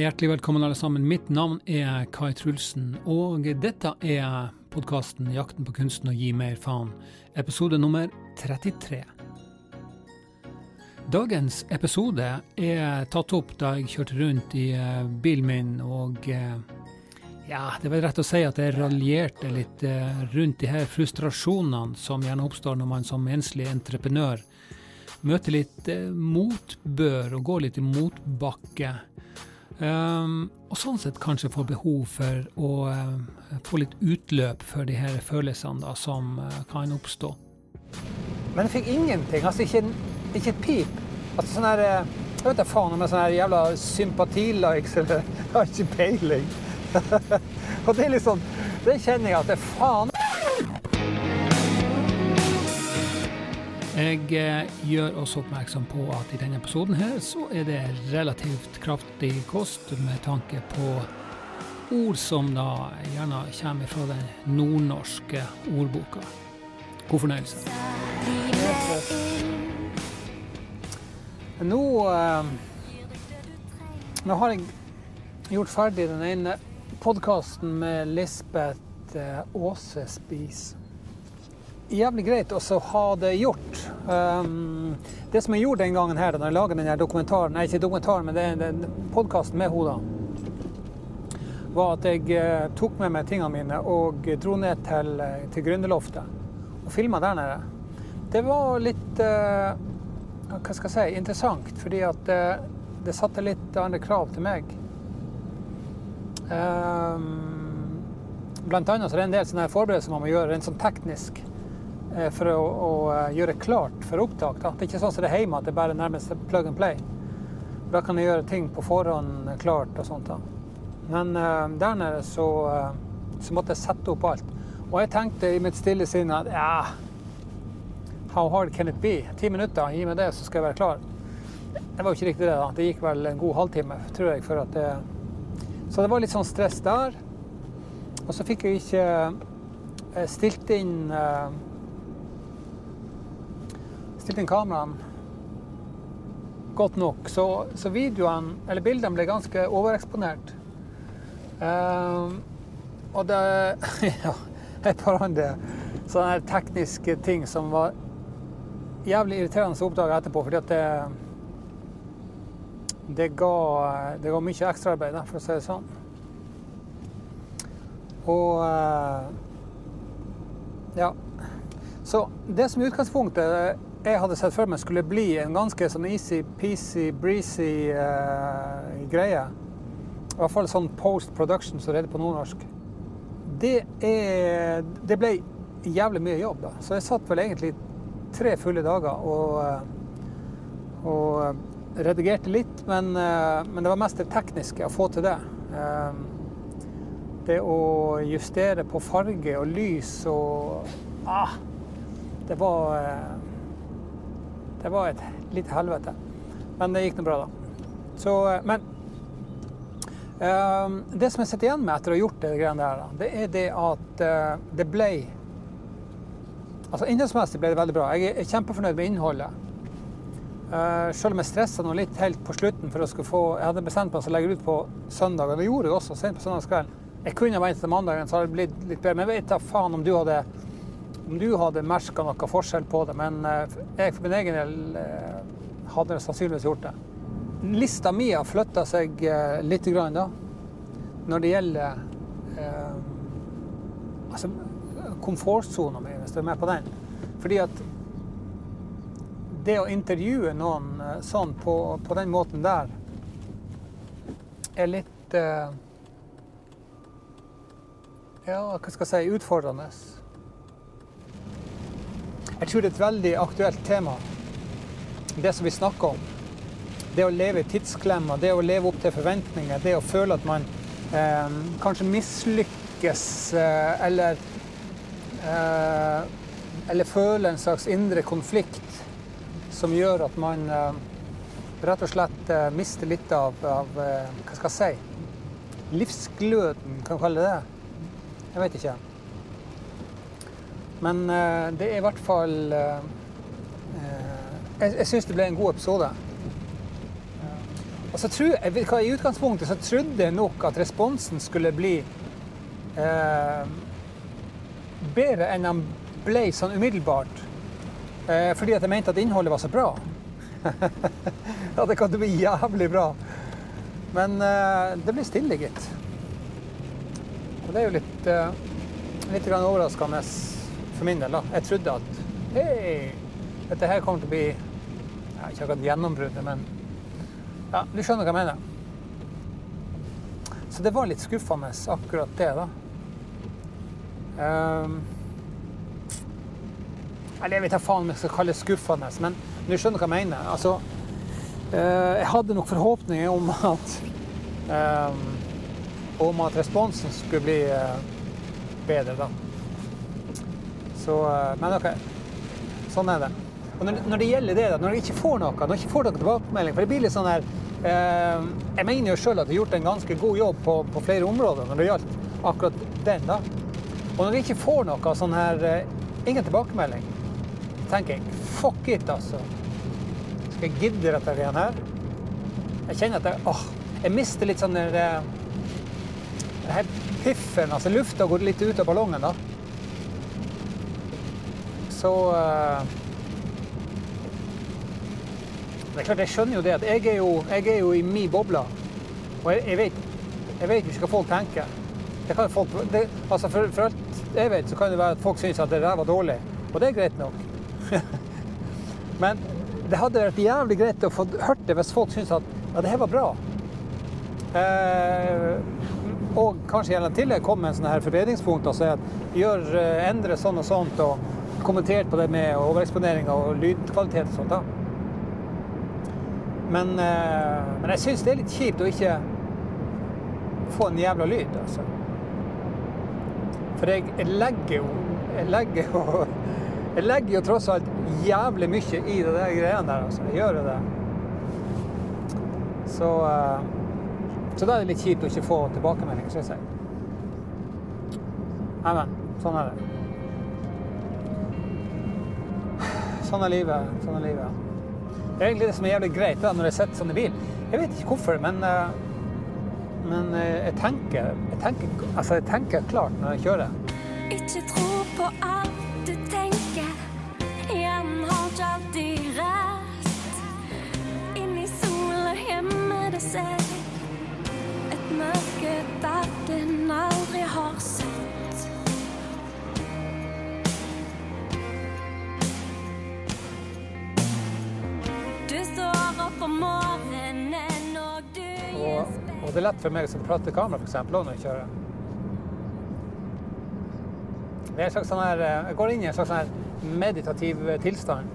hjertelig velkommen alle sammen. Mitt navn er Kai Trulsen, og dette er podkasten 'Jakten på kunsten å gi mer faen', episode nummer 33. Dagens episode er tatt opp da jeg kjørte rundt i eh, bilen min, og eh, ja, det vel rett å si at jeg raljerte litt eh, rundt de her frustrasjonene som gjerne oppstår når man som enslig entreprenør møter litt motbør og går litt i motbakke. Um, og sånn sett kanskje få behov for å uh, få litt utløp for de her følelsene da, som uh, kan oppstå. Men jeg fikk ingenting. Altså ikke, ikke et pip. Altså sånn her eh, Jeg vet da faen om det er sånn jævla sympatilikes eller Jeg har ikke peiling. og det er sånn Det kjenner jeg at det er faen Jeg eh, gjør også oppmerksom på at i denne episoden her så er det relativt kraftig kost med tanke på ord som da gjerne kommer fra den nordnorske ordboka. God fornøyelse. Nå, eh, nå har jeg gjort ferdig den ene podkasten med Lisbeth eh, Aase Spis jævlig greit å ha det gjort. Um, det som jeg gjorde den gangen her, da jeg laget denne dokumentaren, nei ikke dokumentaren, men den podkasten med hodene, var at jeg uh, tok med meg tingene mine og dro ned til, uh, til Gründerloftet og filma der nede. Det var litt uh, hva skal jeg si, interessant, fordi at det satte litt andre krav til meg. Um, blant annet så er det en del sånne forberedelser man må gjøre rent sånn teknisk. Eh, for å, å, eh, gjøre klart for opptak. Da. Det er ikke sånn som det er hjemme, at det bare nærmest plug and play. Da kan jeg gjøre ting på forhånd klart og sånt. da. Men uh, der nede så, uh, så, måtte jeg sette opp alt. Og jeg tenkte i mitt stille sinn at ja, how hard can it be? Ti minutter, gi meg det, så skal jeg være klar. Det var jo ikke riktig det. da. Det gikk vel en god halvtime, tror jeg. for at det... Så det var litt sånn stress der. Og så fikk jeg ikke stilt inn uh, stilte inn kameraene godt nok, så, så videoene, eller bildene ble ganske overeksponert. Um, og det Ja, et par andre sånne tekniske ting som var jævlig irriterende å oppdage etterpå, fordi at det det ga, det ga mye ekstraarbeid, for å si det sånn. Og uh, ja. Så det som i utgangspunktet jeg hadde sett for meg skulle bli en ganske sånn easy-peasy, breezy uh, greie. I hvert fall sånn post production som det på nordnorsk. Det, er, det ble jævlig mye jobb, da. Så jeg satt vel egentlig tre fulle dager og, eh, og redigerte litt. Men, uh, men, det var mest det tekniske å få til det. Det å justere på farge og lys og ah, Det var det var et lite helvete. Men det gikk nå bra, da. Så, eh, men um, Det som jeg sitter igjen med etter å ha gjort det greiene der, det er det at uh, det ble Altså Innholdsmessig ble det veldig bra. Jeg er kjempefornøyd med innholdet. Uh, selv om jeg stressa noe litt helt på slutten for å skulle få Jeg hadde bestemt meg for å legge det ut på søndag, og det gjorde jeg også sent på søndagskvelden. Jeg kunne ventet til mandagen, så hadde det blitt litt bedre. Men jeg vet da faen om du hadde om du hadde merka noe forskjell på det, men eh, jeg for min egen del eh, hadde sannsynligvis gjort det. Lista mi har flytta seg eh, litt grann, da, når det gjelder eh, altså, komfortsona mi, hvis du er med på den. Fordi at det å intervjue noen sånn på, på den måten der, er litt eh, Ja, hva skal jeg si utfordrende. Jeg tror det er et veldig aktuelt tema, det som vi snakker om. Det å leve i tidsklemma, det å leve opp til forventninger, det å føle at man eh, kanskje mislykkes eh, eller eh, Eller føler en slags indre konflikt som gjør at man eh, rett og slett eh, mister litt av, av eh, Hva skal jeg si Livsgløden, kan vi kalle det det? Jeg vet ikke. Men uh, det er i hvert fall uh, Jeg, jeg syns det ble en god episode. Og så tro, hva, I utgangspunktet så trodde jeg nok at responsen skulle bli bedre enn den ble sånn umiddelbart. Fordi at jeg mente at innholdet var så bra. ja, det kan bli jævlig bra. Men det ble stille, gitt. Og det er jo litt, litt overraskende for min del. da. Jeg trodde at hei, dette her kommer til å bli ja, ikke akkurat gjennombruddet, men ja, du skjønner hva jeg mener. Så det var litt skuffende, akkurat det, da. Um, eller jeg vet ikke faen om jeg skal kalle det skuffende, men du skjønner hva jeg mener. Altså, uh, jeg hadde nok forhåpninger om at um, om at responsen skulle bli uh, bedre, da. Så Men OK. Sånn er det. Og når, når, det gjelder det, da, når jeg ikke får noe, når jeg ikke får noe tilbakemelding For det blir litt sånn her eh, Jeg mener jo sjøl at jeg har gjort en ganske god jobb på, på, flere områder når det gjaldt akkurat den. da. Og når jeg ikke får noe sånn her eh, Ingen tilbakemelding, tenker jeg fuck it, altså. Skal jeg gidde dette igjen her? Jeg kjenner at jeg åh, jeg mister litt sånn der eh, piffen, altså lufta går litt ut av ballongen, da. Så uh, det er klart, Jeg skjønner jo det at jeg er jo, jeg er jo i min boble. Og jeg, jeg, vet, jo ikke hva folk tenker. Folk, det, altså for, for, alt jeg vet, så kan det være at folk syns at det der var dårlig. Og det er greit nok. Men det hadde vært jævlig greit å få hørt det hvis folk syns at ja, det her var bra. Eh, og kanskje gjennom tillegg kom med en sånn her forbedringspunkt og si at gjør, eh, endre sånn og sånt, og kommentert på det med overeksponering og lydkvalitet og sånt. da. Men, eh, men jeg syns det er litt kjipt å ikke få en jævla lyd, altså. For jeg, legger jo jeg legger jo jeg legger jo tross alt jævlig mye i det der greiene der, altså. Jeg gjør jo det. Så, eh, så da er det litt kjipt å ikke få tilbakemelding, syns jeg. Nei, men sånn er det. Sånn er livet. Sånn er livet. Det er egentlig det som er jævlig greit da, når jeg sitter sånn i bil. Jeg vet ikke hvorfor, men, eh, men eh, jeg, tenker, jeg, tenker, altså jeg tenker klart når jeg kjører. Ikke tro på alt du tenker. Hjernen har ikke alltid rett. Inni sola gjemmer det seg et mørke verden det er lett for meg som prater kamera, f.eks. når jeg kjører. Er sånn her, eh, jeg går inn i en slags sånn meditativ eh, tilstand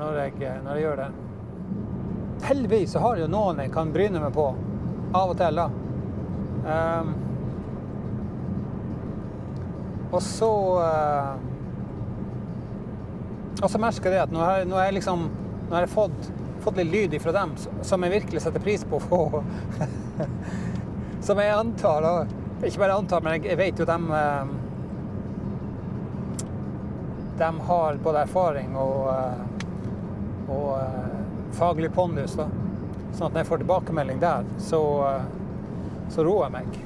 når jeg, eh, når jeg gjør det. Heldigvis så har jeg jo noen jeg kan bryne meg på av og til. da. Um, og så uh, Og så merker jeg det at nå har jeg liksom nå har jeg fått, fått litt lyd fra dem som jeg virkelig setter pris på å som jeg antar, og, Ikke bare antar, men jeg vet jo dem eh, De har både erfaring og, eh, og eh, faglig pondus. da. Sånn at når jeg får tilbakemelding der, så, så roer jeg meg.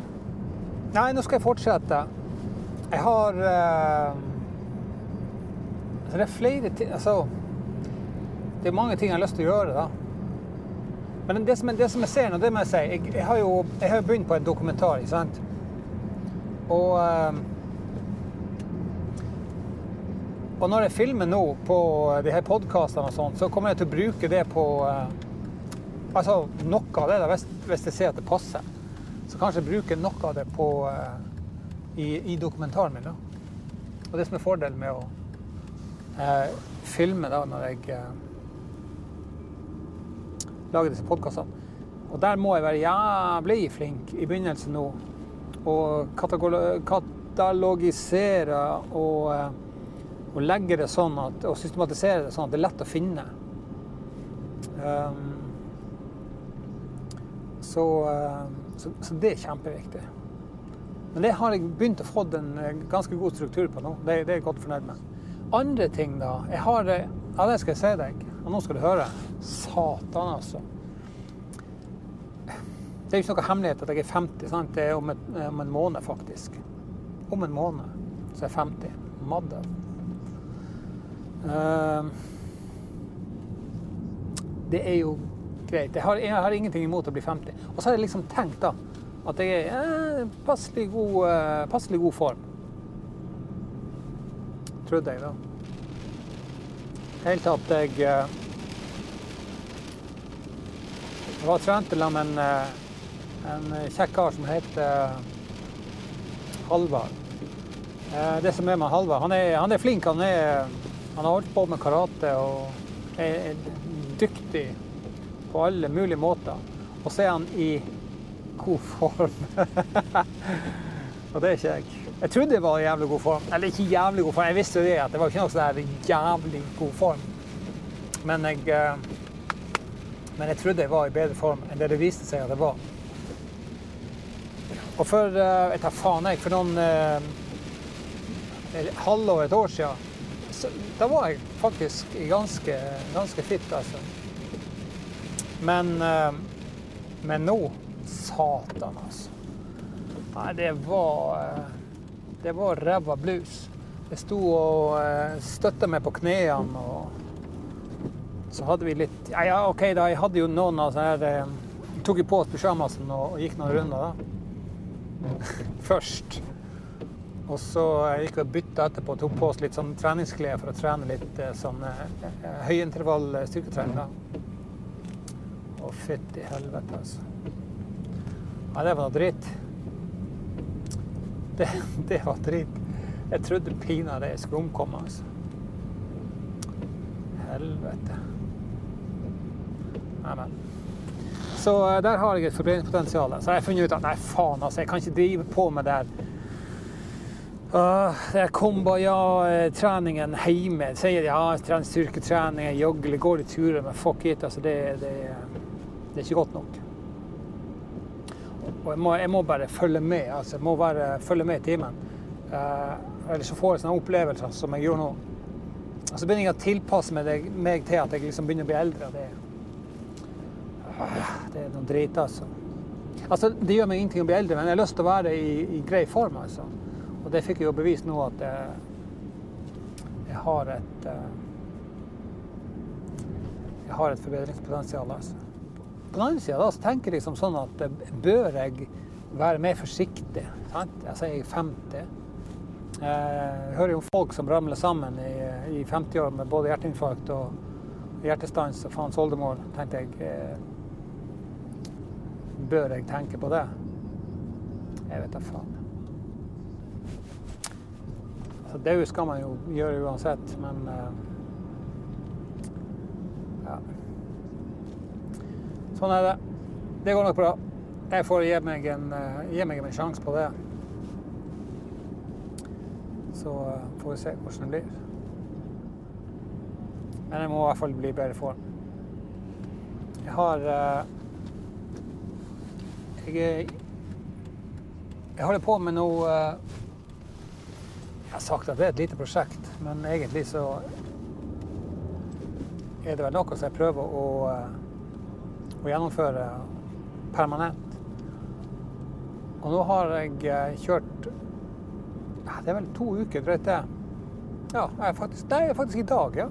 Nei, nå skal jeg fortsette. Jeg har uh, Det er flere ting altså, det er mange ting jeg har lyst til å gjøre. da. Men det som, det som jeg ser nå, det må jeg si Jeg, jeg har jo jeg har begynt på en dokumentar, ikke sant? Og eh, Og når jeg filmer nå på de her podkastene og sånt, så kommer jeg til å bruke det på eh, Altså noe av det, da, hvis, hvis jeg ser at det passer. Så kanskje jeg bruker noe av det på uh, i, i, dokumentaren min. da. Og det som er fordelen med å filme da når jeg lage disse podkastene. Og der må jeg være jævlig flink i begynnelsen nå. Og katalogisere og, eh, og, legge det sånn at, og systematisere det sånn at det er lett å finne. Um, så, uh, så, så, det er kjempeviktig. Men det har jeg begynt å få en eh, ganske god struktur på nå. Det, det er jeg godt fornøyd med. Andre ting, da. Jeg har Ja, det skal jeg si deg. Og nå skal du høre. Satan, altså. Det er jo ikke noe hemmelighet at jeg er 50. Sant? Det er om, et, om en måned, faktisk. Om en måned så er jeg 50. Madde. Uh, det er jo greit. Jeg har, jeg har, ingenting imot å bli 50. Og så har jeg liksom tenkt da, at jeg er i eh, passelig, god, eh, passelig god form. Trodde jeg, da. Det at jeg eh, Jeg var trent sammen med en, eh, en kjekk kar som heter Halvard. Det som er med Halvard, han han er flink. Han, er, han har holdt på med karate og er, er dyktig på alle mulige måter. Og så er han i god form. og det er ikke jeg. Jeg trodde jeg var i jævlig god form. Eller ikke jævlig god form, jeg visste jo det at det var ikke noe sånn jævlig god form. Men jeg, eh, men jeg trodde jeg var i bedre form enn det det viste seg at jeg var. Og for eh, jeg tar faen jeg, for noen eh, halvår, et år siden, så, da var jeg faktisk ganske, ganske fit, altså. Men, eh, men nå Satan, altså. Nei, det var eh, Det var ræva blues. Jeg sto og eh, støtta meg på knærne, og så hadde vi litt Ja, ja, OK, da. Jeg hadde jo noen av sånne her Tok jo på oss pysjamasen og, gikk noen runder, da. Først. Og så gikk vi og bytta etterpå og tok på oss litt sånn treningsklær for å trene litt sånn høyintervall styrketrening. da. Å, fytti helvete, altså. Ja, det var noe dritt. Det, det var dritt. Jeg trodde pinadø jeg skulle omkomme, altså. Helvete. Neimen. Så eh, der har jeg et forbrenningspotensial. Så jeg har funnet ut at nei, faen, altså, jeg kan ikke drive på med det her. Uh, det kumbaya-treningen hjemme. Sier ja, jeg trener styrketrening, jeg jogger, går i turer, men fuck it. Altså, det, det, det er ikke godt nok. Og jeg må, jeg må bare følge med. altså Jeg må bare følge med i timen. Uh, ellers så får jeg sånne opplevelser som jeg gjør nå. Og så begynner jeg å tilpasse meg, det, meg til at jeg liksom begynner å bli eldre. Det, uh, det er noe drit, altså. Altså, Det gjør meg ingenting å bli eldre, men jeg har lyst til å være i, i grei form. altså. Og det fikk jeg jo bevist nå at jeg, jeg har et uh, Jeg har et forbedringspotensial. altså. På den andre sida tenker jeg liksom sånn at eh, bør jeg være mer forsiktig? Sant? Altså, jeg er 50. Jeg hører jo folk som ramler sammen i, i 50 år med både hjerteinfarkt og hjertestans og faens oldemor. tenkte jeg eh, Bør jeg tenke på det? Jeg vet da faen. Altså, det skal man jo gjøre uansett, men uh, ja. Sånn er det. Det går nok bra. Jeg får gi meg en, uh, gi meg en sjanse på det. Så uh, får vi se hvordan det blir. Men jeg må i hvert fall bli i bedre form. Jeg har uh, jeg, jeg holder på med noe Jeg har sagt at det er et lite prosjekt, men egentlig så er det vel noe som jeg prøver å å gjennomføre permanent. Og nå har jeg eh, kjørt Det er vel to uker, drøyt det. Ja, jeg faktisk, nei, faktisk i dag, ja.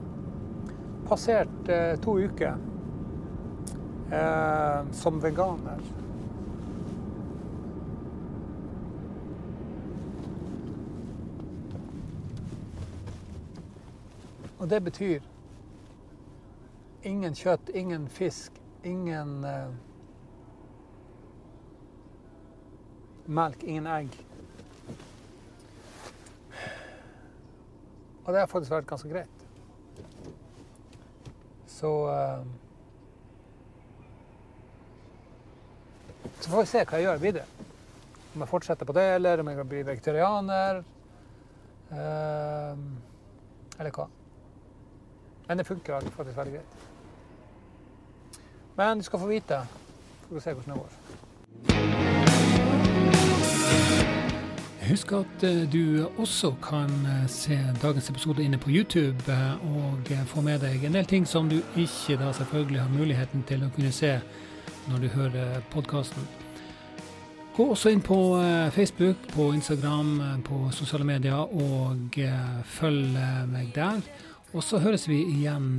Passert eh, to uker eh, som veganer. Og det betyr ingen kjøtt, ingen fisk, ingen uh, melk, ingen egg. Og det har faktisk vært ganske greit. Så uh, Så får vi se hva jeg gjør videre. Om jeg fortsetter på det, eller om jeg blir vegetarianer. Uh, eller hva. Men det funker faktisk veldig greit. Men du skal få vite. Får vi se hvordan det går. Husk at eh, du også kan eh, se dagens episode inne på YouTube eh, og få med deg en del ting som du ikke da selvfølgelig har muligheten til å kunne se når du hører podkasten. Gå også inn på Facebook, på Instagram, på sosiale medier, og følg meg der. Og så høres vi igjen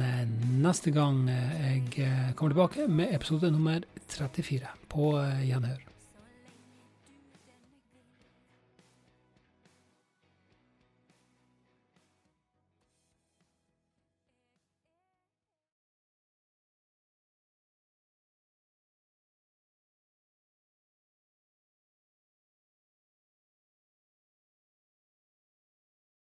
neste gang jeg kommer tilbake med episode nummer 34. På gjenhør.